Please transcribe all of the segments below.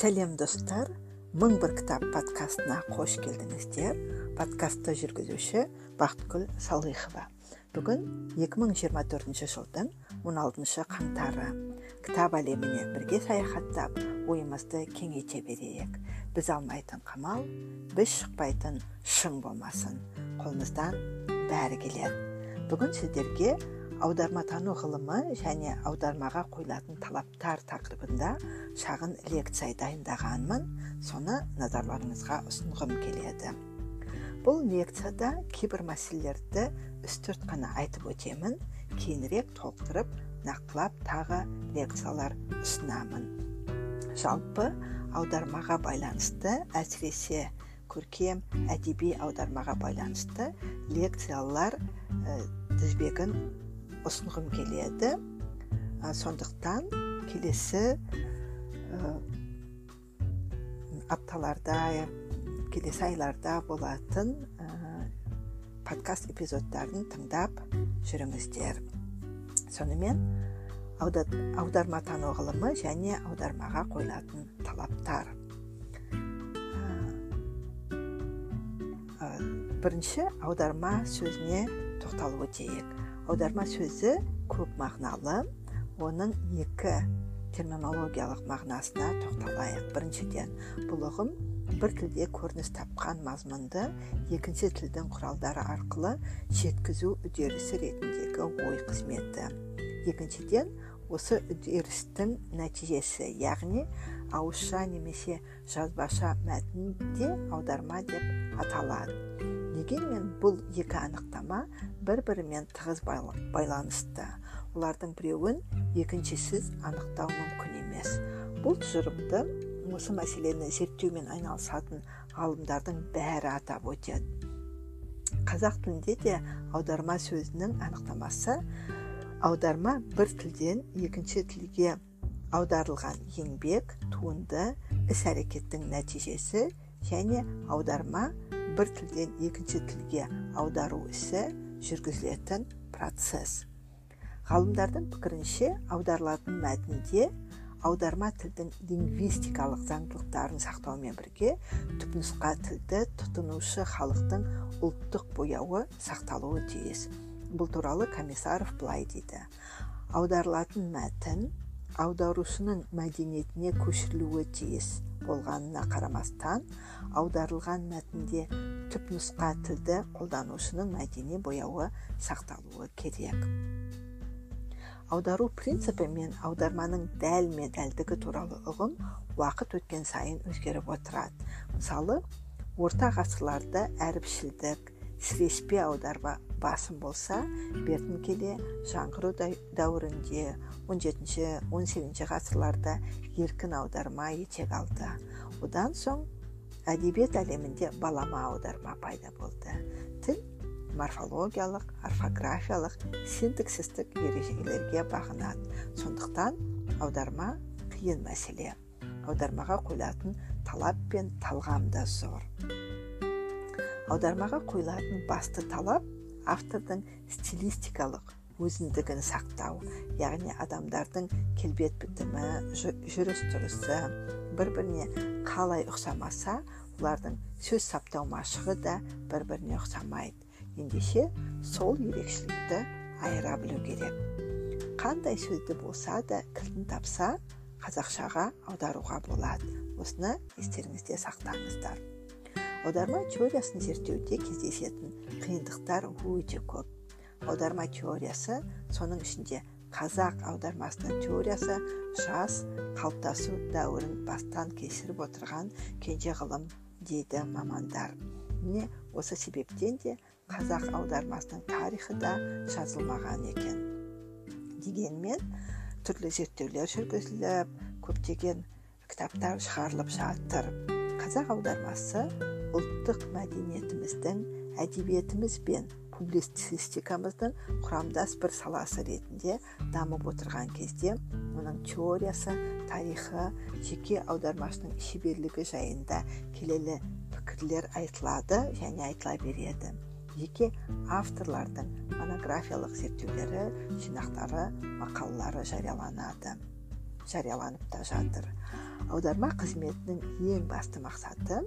сәлем достар. Мың бір кітап подкастына қош келдіңіздер. Подкастты жүргізуші бақытгүл салихова. Бүгін 2024 жылдың 16 қаңтары. Кітап әлеміне бірге саяхаттап ойымызды кеңейте берейік. Біз алмайтын қамал біз шықпайтын шың болмасын. Қолымыздан бәрі келеді. Бүгін сіздерге аударматану ғылымы және аудармаға қойылатын талаптар тақырыбында шағын лекция дайындағанмын. Соны назарларыңызға ұсынғым келеді. Бұл лекцияда кейбір мәселелерді үстірт қана айтып өтемін. Кейінірек толықтырып нақтылап тағы лекциялар ұсынамын. Жалпы аудармаға байланысты әсіресе көркем әдеби аудармаға байланысты лекциялар ә, тізбегін ұсынғым келеді. Сондықтан келесі апталарда келесі айларда болатын подкаст эпизодтарын тыңдап жүріңіздер. Сонымен аударматану ғылымы және аудармаға қойылатын талаптар. Бірінші аударма сөзіне тоқталып өтейік аударма сөзі көп мағыналы оның екі терминологиялық мағынасына тоқталайық біріншіден бұл ұғым бір тілде көрініс тапқан мазмұнды екінші тілдің құралдары арқылы жеткізу үдерісі ретіндегі ой қызметі екіншіден осы үдерістің нәтижесі яғни ауызша немесе жазбаша мәтін де аударма деп аталады дегенмен бұл екі анықтама бір бірімен тығыз байланысты. Олардың біреуін екіншісіз анықтау мүмкін емес. Бұл тұжырымды осы мәселені зерттеумен айналысатын ғалымдардың бәрі атап өтеді. Қазақ тілінде де аударма сөзінің анықтамасы аударма бір тілден екінші тілге аударылған еңбек туынды іс әрекеттің нәтижесі және аударма бір тілден екінші тілге аудару ісі жүргізілетін процесс ғалымдардың пікірінше аударылатын мәтінде аударма тілдің лингвистикалық заңдылықтарын сақтаумен бірге түпнұсқа тілді тұтынушы халықтың ұлттық бояуы сақталуы тиіс бұл туралы комиссаров былай дейді аударылатын мәтін аударушының мәдениетіне көшірілуі тиіс болғанына қарамастан аударылған мәтінде түпнұсқа тілді қолданушының мәдени бояуы сақталуы керек. Аудару принципі мен аударманың дәл ме дәлдігі туралы ұғым уақыт өткен сайын өзгеріп отырады. Мысалы орта ғасырларда әріпшілдік сіреспе аударма басым болса бертін келе жаңғыру дәуірінде 17 он сегізінші ғасырларда еркін аударма етек алды. Одан соң әдебиет әлемінде балама аударма пайда болды. Тіл морфологиялық орфографиялық синтаксистік ережелерге бағынады. Сондықтан аударма қиын мәселе. Аудармаға қойылатын талап пен талғам да зор. Аудармаға қойылатын басты талап автордың стилистикалық өзіндігін сақтау яғни адамдардың келбет бітімі жүріс тұрысы бір біріне қалай ұқсамаса олардың сөз саптау машығы да бір біріне ұқсамайды. Ендеше сол ерекшелікті айыра білу керек. Қандай сөзді болса да кілтін тапса қазақшаға аударуға болады. Осыны естеріңізде сақтаңыздар. Аударма теориясын зерттеуде кездесетін қиындықтар өте көп. Аударма теориясы соның ішінде қазақ аудармасының теориясы жас қалыптасу дәуірін бастан кешіріп отырған кенже ғылым дейді мамандар. Міне осы себептен де қазақ аудармасының тарихы да жазылмаған екен. Дегенмен түрлі зерттеулер жүргізіліп көптеген кітаптар шығарылып жатыр. Қазақ аудармасы ұлттық мәдениетіміздің әдебиетіміз бен публицистикамыздың құрамдас бір саласы ретінде дамып отырған кезде оның теориясы тарихы жеке аудармашының шеберлігі жайында келелі пікірлер айтылады және айтыла береді. Жеке авторлардың монографиялық зерттеулері жинақтары мақалалары жарияланады жарияланып та жатыр. Аударма қызметінің ең басты мақсаты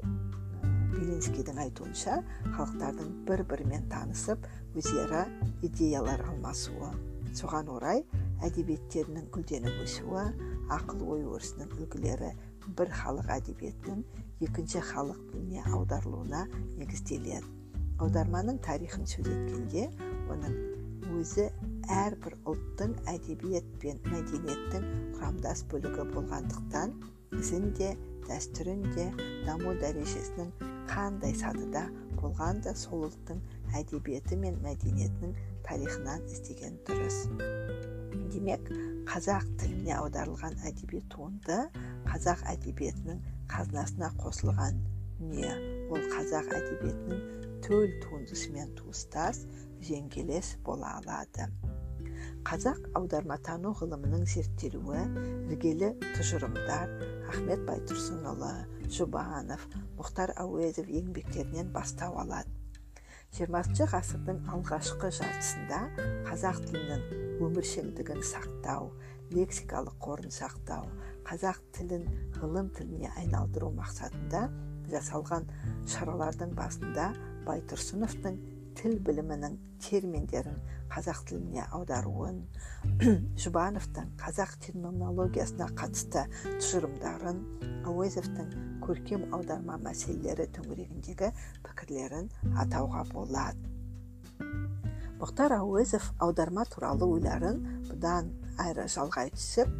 белинскийдің айтуынша халықтардың бір бірімен танысып өзара идеялар алмасуы соған орай әдебиеттерінің гүлденіп өсуі ақыл ой өрісінің үлгілері бір халық әдебиетінің екінші халық тіліне аударылуына негізделеді. Аударманың тарихын сөз еткенде оның өзі әрбір ұлттың әдебиет пен мәдениеттің құрамдас бөлігі болғандықтан ізін де дәстүрін де даму дәрежесінің қандай сатыда болған да сол ұлттың әдебиеті мен мәдениетінің тарихынан іздеген дұрыс. Демек қазақ тіліне аударылған әдеби туынды қазақ әдебиетінің қазынасына қосылған дүние ол қазақ әдебиетінің төл туындысымен туыстас жеңгелес бола алады. Қазақ аударматану ғылымының зерттелуі іргелі тұжырымдар ахмет байтұрсынұлы жұбанов мұхтар әуезов еңбектерінен бастау алады. Жиырмасыншы ғасырдың алғашқы жартысында қазақ тілінің өміршеңдігін сақтау лексикалық қорын сақтау қазақ тілін ғылым тіліне айналдыру мақсатында жасалған шаралардың басында байтұрсыновтың тіл білімінің терминдерін қазақ тіліне аударуын жұбановтың қазақ терминологиясына қатысты тұжырымдарын әуезовтың көркем аударма мәселелері төңірегіндегі пікірлерін атауға болады. Мұхтар әуезов аударма туралы ойларын бұдан әрі жалғай түсіп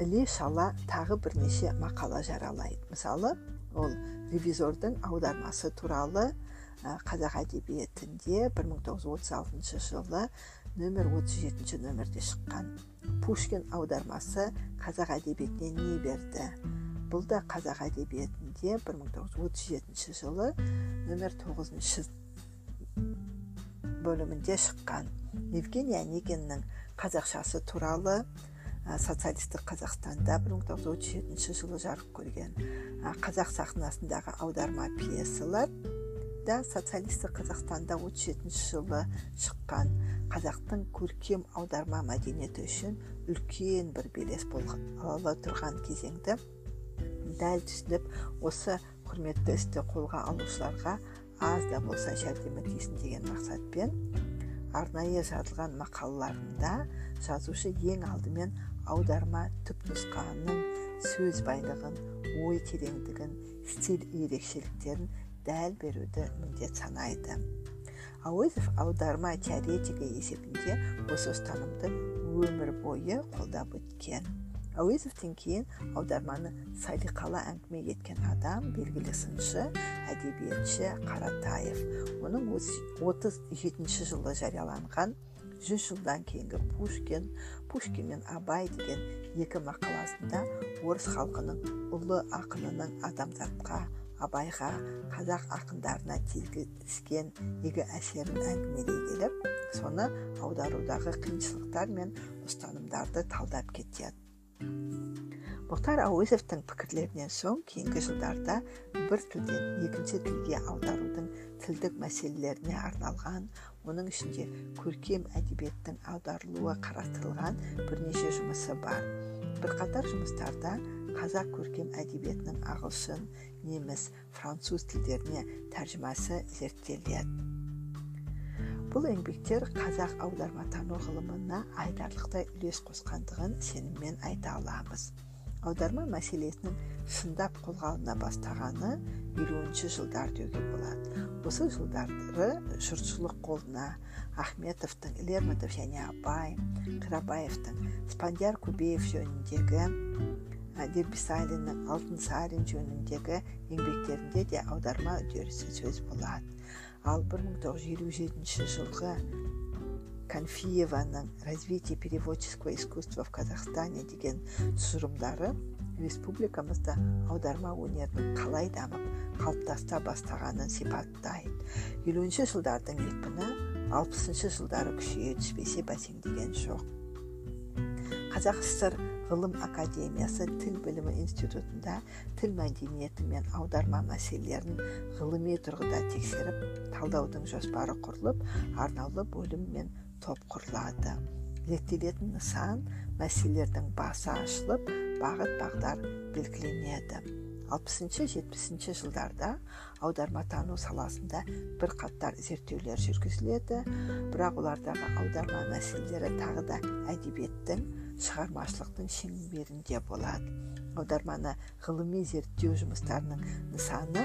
іле шала тағы бірнеше мақала жаралайды. Мысалы ол ревизордың аудармасы туралы қазақ әдебиетінде 1936 жылы нөмір 37 нөмірде шыққан пушкин аудармасы қазақ әдебиетіне не берді? Бұл да қазақ әдебиетінде 1937 жылы нөмір 9 бөлімінде шыққан. Евгений онегиннің қазақшасы туралы социалистік қазақстанда 1937 жылы жарық көрген. Қазақ сахнасындағы аударма пьесалар да социалистік қазақстанда 37 жылы шыққан қазақтың көркем аударма мәдениеті үшін үлкен бір белес болғалы тұрған кезеңді дәл түсініп осы құрметті істі қолға алушыларға аз да болса жәрдемі тисін деген мақсатпен арнайы жазылған мақалаларында жазушы ең алдымен аударма түпнұсқаның сөз байлығын ой тереңдігін стиль ерекшеліктерін дәл беруді міндет санайды. Әуезов аударма теоретигі есебінде осы ұстанымды өмір бойы қолдап өткен. Әуезовтен кейін аударманы салиқалы әңгіме еткен адам белгілі сыншы әдебиетші қаратаев. Оның 37 жылы жарияланған жүз жылдан кейінгі пушкин пушкин мен абай деген екі мақаласында орыс халқының ұлы ақынының адамзатқа абайға қазақ ақындарына тигізген игі әсерін әңгімелей келіп соны аударудағы қиыншылықтар мен ұстанымдарды талдап кетеді. Мұхтар әуезовтің пікірлерінен соң кейінгі жылдарда бір тілден екінші тілге аударудың тілдік мәселелеріне арналған оның ішінде көркем әдебиеттің аударылуы қарастырылған бірнеше жұмысы бар. Бірқатар жұмыстарда қазақ көркем әдебиетінің ағылшын неміс француз тілдеріне тәржімасы зерттеледі бұл еңбектер қазақ аударматану ғылымына айтарлықтай үлес қосқандығын сеніммен айта аламыз. Аударма мәселесінің шындап қолға алына бастағаны елуінші жылдар деуге болады. Осы жылдары жұртшылық қолына ахметовтың лермонтов және абай қирабаевтың спандияр көбеев жөніндегі дербисалиннің алтынсарин жөніндегі еңбектерінде де аударма үдерісі сөз болады ал 1957 жылғы конфиеваның развитие переводческого искусства в казахстане деген тұжырымдары республикамызда аударма өнерінің қалай дамып қалыптаса бастағанын сипаттайды. Елуінші жылдардың екпіні алпысыншы жылдары күшейе түспесе бәсеңдеген жоқ. Қазақ сср ғылым академиясы тіл білімі институтында тіл мәдениеті мен аударма мәселелерін ғылыми тұрғыда тексеріп талдаудың жоспары құрылып арнаулы бөлім мен топ құрылады реттелетін нысан мәселелердің басы ашылып бағыт бағдар белгіленеді алпысыншы жетпісінші жылдарда аударматану саласында бірқатар зерттеулер жүргізіледі бірақ олардағы аударма мәселелері тағы да әдебиеттің шығармашылықтың шеңберінде болады. Аударманы ғылыми зерттеу жұмыстарының нысаны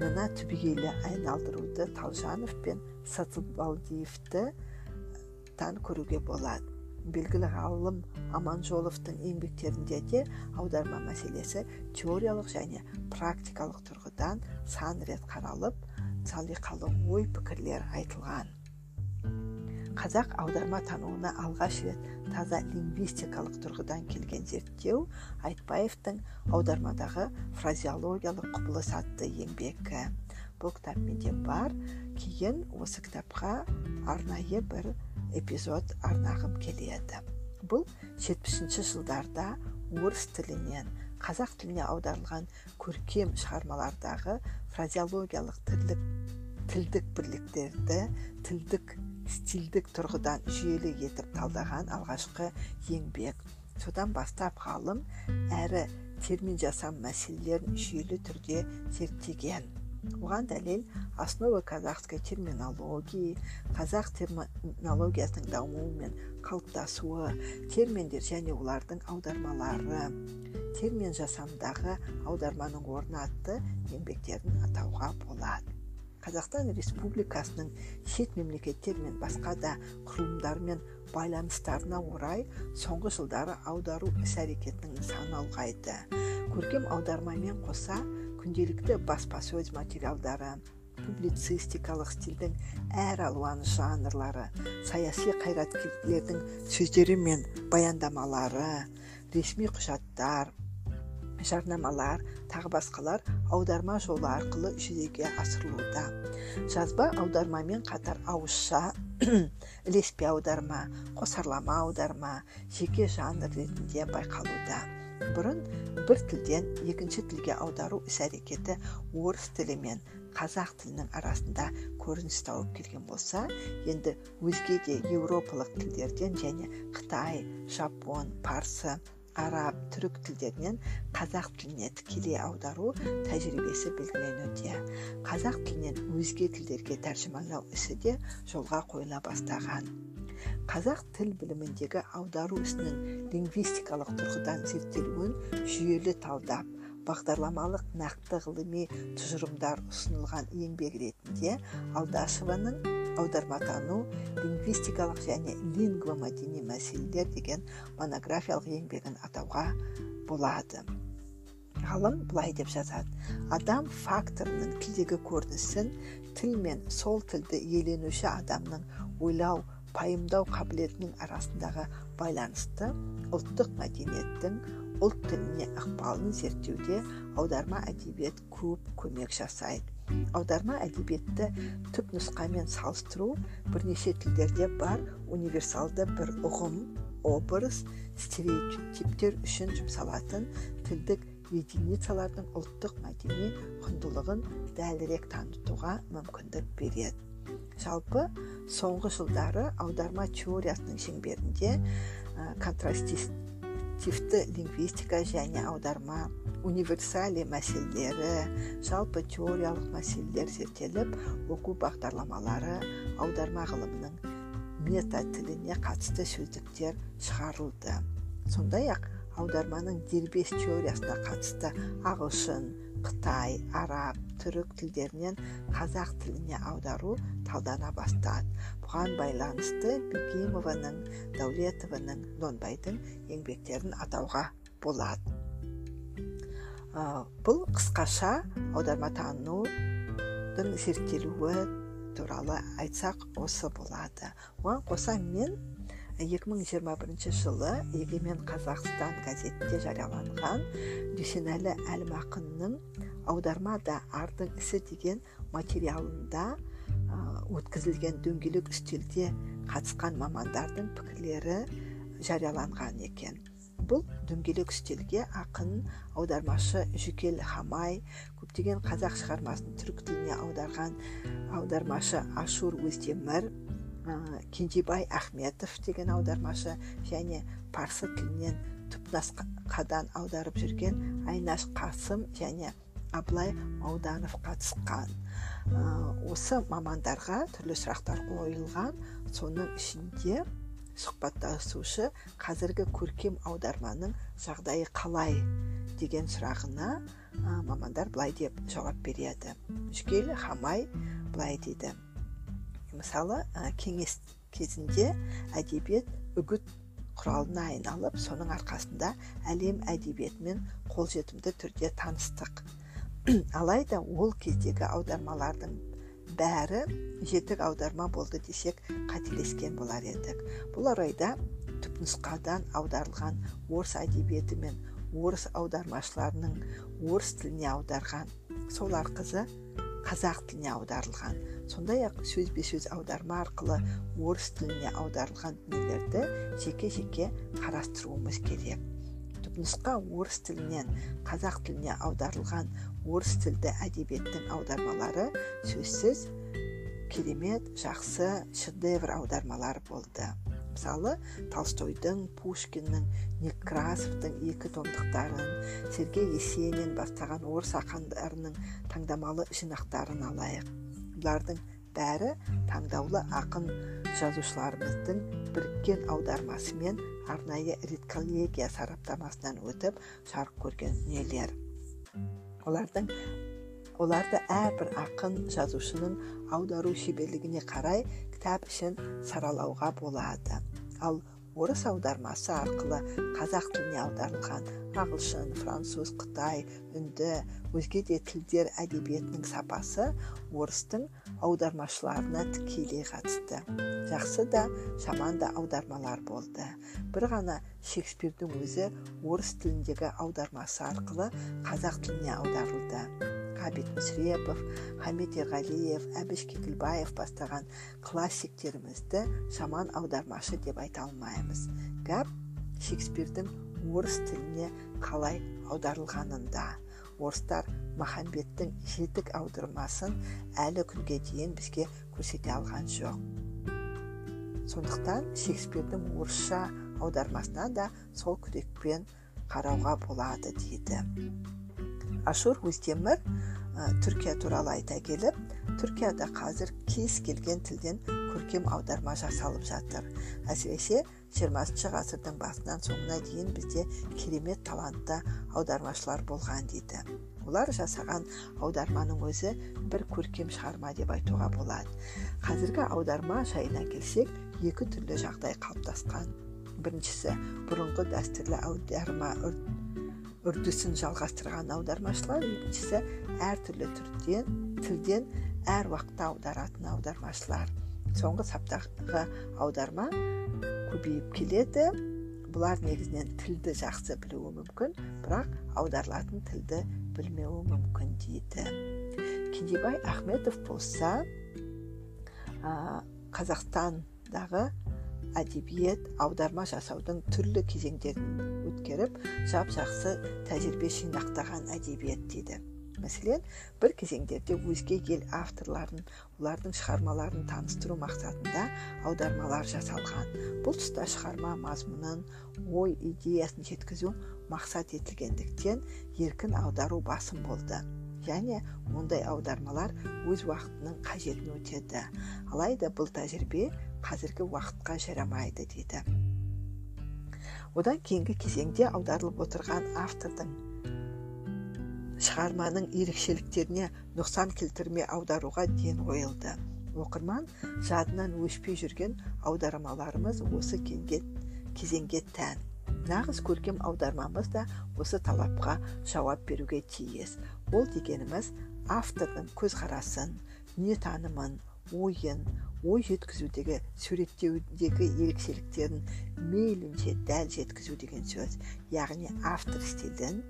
мына түбегейлі айналдыруды талжанов пен сатыбалдиевті тан көруге болады. Белгілі ғалым аманжоловтың еңбектерінде де аударма мәселесі теориялық және практикалық тұрғыдан сан рет қаралып салиқалы ой пікірлер айтылған. Қазақ аударма тануына алғаш рет таза лингвистикалық тұрғыдан келген зерттеу айтбаевтың аудармадағы фразеологиялық құбылыс атты еңбегі. Бұл кітап менде бар. Кейін осы кітапқа арнайы бір эпизод арнағым келеді. Бұл жетпісінші жылдарда орыс тілінен қазақ тіліне аударылған көркем шығармалардағы фразеологиялық тілдік тілдік бірліктерді тілдік стильдік тұрғыдан жүйелі етіп талдаған алғашқы еңбек. Содан бастап ғалым әрі термин жасам мәселелерін жүйелі түрде зерттеген. Оған дәлел основа казахской терминологии қазақ терминологиясының дамуы мен қалыптасуы терминдер және олардың аудармалары. Термин жасамдағы аударманың орны атты еңбектерін атауға болады. Қазақстан республикасының шет мемлекеттер мен басқа да құрылымдармен байланыстарына орай соңғы жылдары аудару іс әрекетінің саны ұлғайды. Көркем аудармамен қоса күнделікті баспасөз материалдары публицистикалық стильдің әр алуан жанрлары саяси қайраткерлердің сөздері мен баяндамалары ресми құжаттар жарнамалар тағы басқалар аударма жолы арқылы жүзеге асырылуда. Жазба аудармамен қатар ауызша ілеспе аударма қосарлама аударма жеке жанр ретінде байқалуда. Бұрын бір тілден екінші тілге аудару іс әрекеті орыс тілі мен қазақ тілінің арасында көрініс тауып келген болса енді өзге де еуропалық тілдерден және қытай жапон парсы араб түрік тілдерінен қазақ тіліне тікелей аудару тәжірибесі белгіленуде. Қазақ тілінен өзге тілдерге тәржімалау ісі де жолға қойыла бастаған. Қазақ тіл біліміндегі аудару ісінің лингвистикалық тұрғыдан зерттелуін жүйелі талдап бағдарламалық нақты ғылыми тұжырымдар ұсынылған еңбек ретінде алдашеваның аударматану лингвистикалық және лингвомәдени мәселелер деген монографиялық еңбегін атауға болады. Ғалым былай деп жазады. Адам факторының тілдегі көрінісін тіл мен сол тілді иеленуші адамның ойлау пайымдау қабілетінің арасындағы байланысты ұлттық мәдениеттің ұлт тіліне ықпалын зерттеуде аударма әдебиет көп көмек жасайды. Аударма әдебиетті түп нұсқамен салыстыру бірнеше тілдерде бар. Универсалды бір ұғым образ стереотиптер үшін жұмсалатын тілдік единицалардың ұлттық мәдени құндылығын дәлірек танытуға мүмкіндік береді. Жалпы соңғы жылдары аударма теориясының шеңберінде контрастивті лингвистика және аударма универсали мәселелері жалпы теориялық мәселелер зерттеліп оқу бағдарламалары аударма ғылымының мета тіліне қатысты сөздіктер шығарылды. Сондай ақ аударманың дербес теориясына қатысты ағылшын қытай араб түрік тілдерінен қазақ тіліне аудару талдана бастады бұған байланысты бекимованың дәулетованың донбайдың еңбектерін атауға болады. Бұл қысқаша аударматанудың зерттелуі туралы айтсақ осы болады. Оған қоса мен 2021 жылы егемен қазақстан газетінде жарияланған дүйсенәлі әлмақынның аударма да ардың ісі деген материалында өткізілген дөңгелек үстелде қатысқан мамандардың пікірлері жарияланған екен. Бұл дөңгелек үстелге ақын аудармашы жүкел хамай көптеген қазақ шығармасын түрік тіліне аударған аудармашы ашур өздемір кенжебай ахметов деген аудармашы және парсы тілінен түпнұсқадан аударып жүрген айнаш қасым және абылай мауданов қатысқан. Осы мамандарға түрлі сұрақтар қойылған. Соның ішінде сұхбаттасушы қазіргі көркем аударманың жағдайы қалай? деген сұрағына мамандар былай деп жауап береді. Жүкел хамай былай дейді. Мысалы кеңес кезінде әдебиет үгіт құралына айналып соның арқасында әлем әдебиетімен қолжетімді түрде таныстық. алайда ол кездегі аудармалардың бәрі жетік аударма болды десек қателескен болар едік. Бұл орайда түпнұсқадан аударылған орыс әдебиеті мен орыс аудармашыларының орыс тіліне аударған сол арқылы қазақ тіліне аударылған сондай ақ сөзбе сөз аударма арқылы орыс тіліне аударылған дүниелерді жеке жеке қарастыруымыз керек. Түпнұсқа орыс тілінен қазақ тіліне аударылған орыс тілді әдебиеттің аудармалары сөзсіз керемет жақсы шедевр аудармалар болды. Мысалы толстойдың пушкиннің некрасовтың екі томдықтарын сергей есенин бастаған орыс ақындарының таңдамалы жинақтарын алайық. Бұлардың бәрі таңдаулы ақын жазушыларымыздың біріккен аудармасы мен арнайы редколлегия сараптамасынан өтіп жарық көрген дүниелер олардың оларды әрбір ақын жазушының аудару шеберлігіне қарай кітап ішін саралауға болады. Ал орыс аудармасы арқылы қазақ тіліне аударылған ағылшын француз қытай үнді өзге де тілдер әдебиетінің сапасы орыстың аудармашыларына тікелей қатысты. Жақсы да жаман да аудармалар болды. Бір ғана шекспирдің өзі орыс тіліндегі аудармасы арқылы қазақ тіліне аударылды. Ғабит мүсірепов хамит ерғалиев әбіш кекілбаев бастаған классиктерімізді жаман аудармашы деп айта алмаймыз. Гәп шекспирдің орыс тіліне қалай аударылғанында. Орыстар махамбеттің жетік аудармасын әлі күнге дейін бізге көрсете алған жоқ. Сондықтан шекспирдің орысша аудармасына да сол күрекпен қарауға болады дейді. Ашур өздемір түркия туралы айта келіп түркияда қазір кез келген тілден көркем аударма жасалып жатыр әсіресе жиырмасыншы ғасырдың басынан соңына дейін бізде керемет талантты аудармашылар болған дейді олар жасаған аударманың өзі бір көркем шығарма деп айтуға болады қазіргі аударма жайына келсек екі түрлі жағдай қалыптасқан біріншісі бұрынғы дәстүрлі аударма үрдісін жалғастырған аудармашылар екіншісі әртүрлі түрден тілден әр уақытта аударатын аудармашылар. Соңғы саптағы аударма көбейіп келеді. Бұлар негізінен тілді жақсы білуі мүмкін бірақ аударылатын тілді білмеуі мүмкін дейді. Кенжебай ахметов болса ә, қазақстандағы әдебиет аударма жасаудың түрлі кезеңдерін өткеріп жап жақсы тәжірибе жинақтаған әдебиет дейді. Мәселен бір кезеңдерде өзге ел авторларын олардың шығармаларын таныстыру мақсатында аудармалар жасалған. Бұл тұста шығарма мазмұнын ой идеясын жеткізу мақсат етілгендіктен еркін аудару басым болды. Және ондай аудармалар өз уақытының қажетін өтеді. Алайда бұл тәжірибе қазіргі уақытқа жарамайды дейді одан кейінгі кезеңде аударылып отырған автордың шығарманың ерекшеліктеріне нұқсан келтірмей аударуға ден қойылды. Оқырман жадынан өшпей жүрген аудармаларымыз осы кезеңге тән. Нағыз көркем аудармамыз да осы талапқа жауап беруге тиіс. Ол дегеніміз автордың көзқарасын дүниетанымын ойын ой жеткізудегі суреттеудегі ерекшеліктерін мейлінше дәл жеткізу деген сөз яғни автор стилін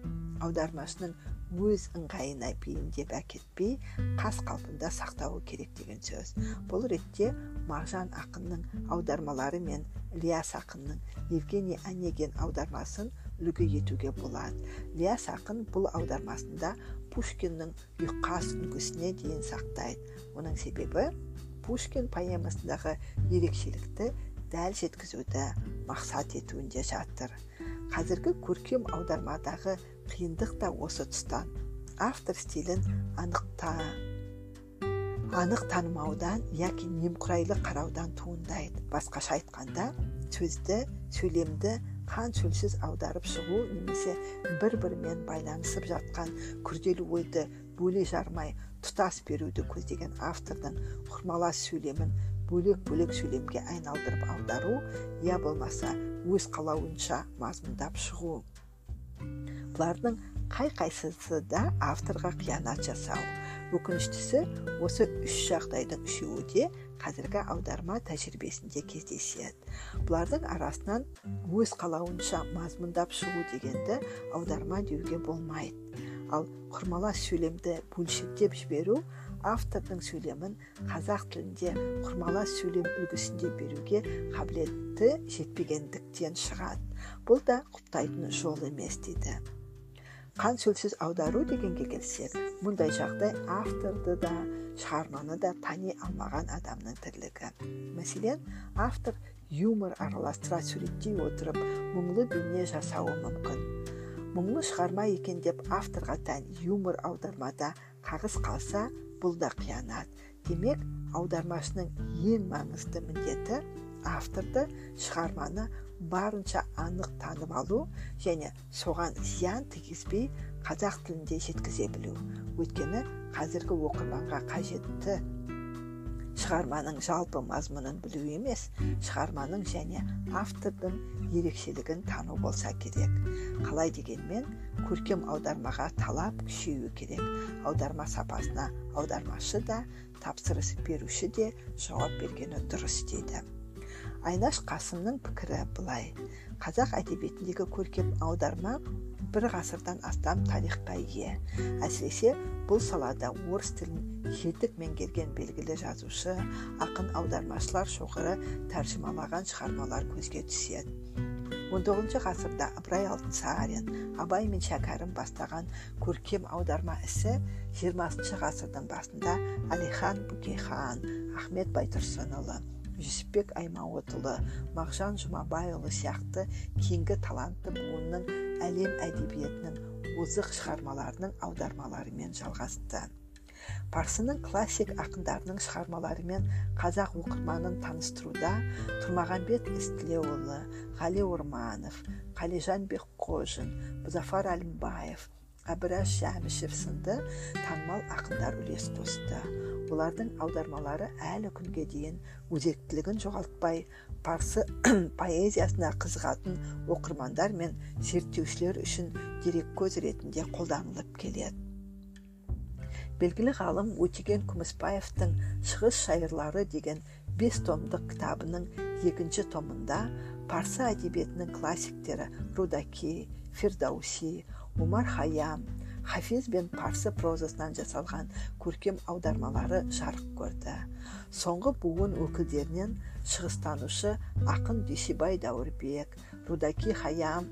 аудармашының өз ыңғайына бейімдеп әкетпей қас қалпында сақтауы керек деген сөз. Бұл ретте мағжан ақынның аудармалары мен ілияс ақынның евгений онегин аудармасын үлгі етуге болады. Ілияс ақын бұл аудармасында пушкиннің ұйқас үлгісіне дейін сақтайды. Оның себебі пушкин поэмасындағы ерекшелікті дәл жеткізуді мақсат етуінде жатыр қазіргі көркем аудармадағы қиындық та осы тұстан. Автор стилін анықта анық танымаудан яки немқұрайлы қараудан туындайды. Басқаша айтқанда сөзді сөйлемді қан шөлсіз аударып шығу немесе бір бірімен байланысып жатқан күрделі ойды бөле жармай тұтас беруді көздеген автордың құрмалас сөйлемін бөлек бөлек сөйлемге айналдырып аудару я болмаса өз қалауынша мазмұндап шығу. Бұлардың қай қайсысы да авторға қиянат жасау. Өкініштісі осы үш жағдайдың үшеуі де қазіргі аударма тәжірибесінде кездеседі. Бұлардың арасынан өз қалауынша мазмұндап шығу дегенді аударма деуге болмайды. Ал құрмалас сөйлемді бөлшектеп жіберу автордың сөйлемін қазақ тілінде құрмалас сөйлем үлгісінде беруге қабілеті жетпегендіктен шығады. Бұл да құптайтын жол емес дейді. Қан сөзсіз аудару дегенге келсек мұндай жағдай авторды да шығарманы да тани алмаған адамның тірлігі. Мәселен автор юмор араластыра суреттей отырып мұңлы бейне жасауы мүмкін. Мұңлы шығарма екен деп авторға тән юмор аудармада қағыс қалса бұл да қиянат. Демек аудармашының ең маңызды міндеті авторды шығарманы барынша анық танып алу және соған зиян тигізбей қазақ тілінде жеткізе білу. Өйткені қазіргі оқырманға қажетті шығарманың жалпы мазмұнын білу емес шығарманың және автордың ерекшелігін тану болса керек. Қалай дегенмен көркем аудармаға талап күшеюі керек. Аударма сапасына аудармашы да тапсырыс беруші де жауап бергені дұрыс дейді. Айнаш қасымның пікірі былай. Қазақ әдебиетіндегі көркем аударма бір ғасырдан астам тарихқа ие. Әсіресе бұл салада орыс тілін жетік меңгерген белгілі жазушы ақын аудармашылар шоғыры тәржімалаған шығармалар көзге түседі. 19 ғасырда ыбырай алтынсарин абай мен шәкәрім бастаған көркем аударма ісі 20 ғасырдың басында әлихан бөкейхан ахмет байтұрсынұлы жүсіпбек аймауытұлы мағжан жұмабайұлы сияқты кейінгі талантты буынның әлем әдебиетінің озық шығармаларының аудармаларымен жалғасты. Парсының классик ақындарының шығармаларымен қазақ оқырманын таныстыруда тұрмағанбет естілеуұлы ғали орманов қалижан бекқожин мұзафар әлімбаев әбіраш жәмішев сынды танымал ақындар үлес қосты. Олардың аудармалары әлі күнге дейін өзектілігін жоғалтпай парсы поэзиясына қызығатын оқырмандар мен зерттеушілер үшін дереккөз ретінде қолданылып келеді. Белгілі ғалым өтеген күмісбаевтың шығыс шайырлары деген бес томдық кітабының екінші томында парсы әдебиетінің классиктері рудаки фирдауси омар хаям хафиз бен парсы прозасынан жасалған көркем аудармалары жарық көрді. Соңғы буын өкілдерінен шығыстанушы ақын дүйсебай дәуірбек рудаки хаям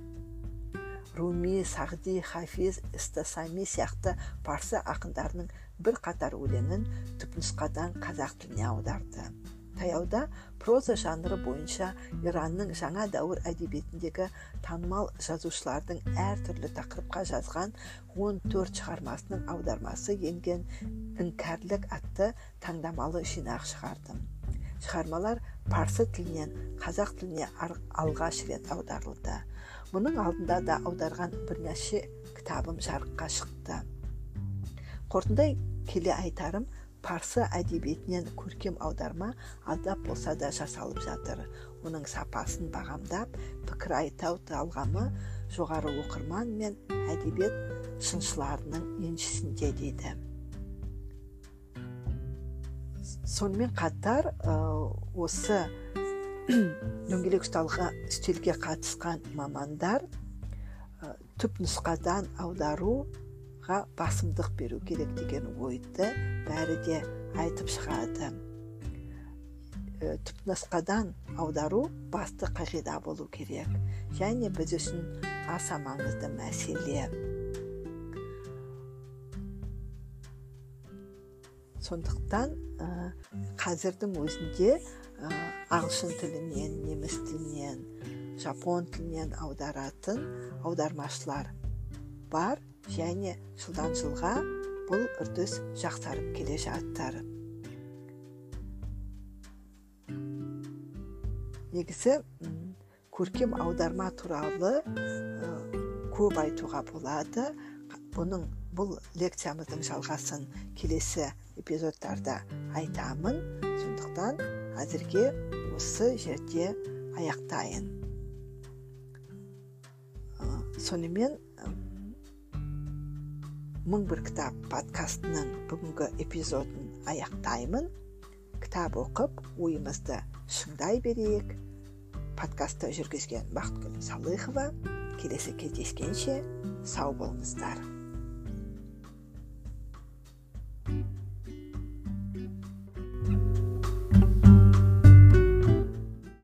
руми сағди хафиз истасами сияқты парсы ақындарының бірқатар өлеңін түпнұсқадан қазақ тіліне аударды. Таяуда проза жанры бойынша иранның жаңа дәуір әдебиетіндегі танымал жазушылардың әртүрлі тақырыпқа жазған 14 шығармасының аудармасы енген іңкәрлік атты таңдамалы жинақ шығардым шығармалар парсы тілінен қазақ тіліне алғаш рет аударылды. Мұның алдында да аударған бірнеше кітабым жарыққа шықты. Қорытындай келе айтарым парсы әдебиетінен көркем аударма аздап болса да жасалып жатыр. Оның сапасын бағамдап пікір айтау талғамы жоғары оқырман мен әдебиет шыншыларының еншісінде дейді. Сонымен қатар осы дөңгелек үстелге қатысқан мамандар түп нұсқадан аудару басымдық беру керек деген ойды бәрі де айтып шығады. Ә, түпнұсқадан аудару басты қағида болу керек. Және біз үшін аса маңызды мәселе. Сондықтан ә, қазірдің өзінде ә, ағылшын тілінен неміс тілінен жапон тілінен аударатын аудармашылар бар. Және жылдан жылға бұл үрдіс жақсарып келе жатыр. Негізі көркем аударма туралы көп айтуға болады. Бұның бұл лекциямыздың жалғасын келесі эпизодтарда айтамын. Сондықтан әзірге осы жерде аяқтайын. Сонымен мың бір кітап подкастының бүгінгі эпизодын аяқтаймын. Кітап оқып ойымызды шыңдай берейік. Подкастты жүргізген бақытгүл салыхова келесі кездескенше сау болыңыздар.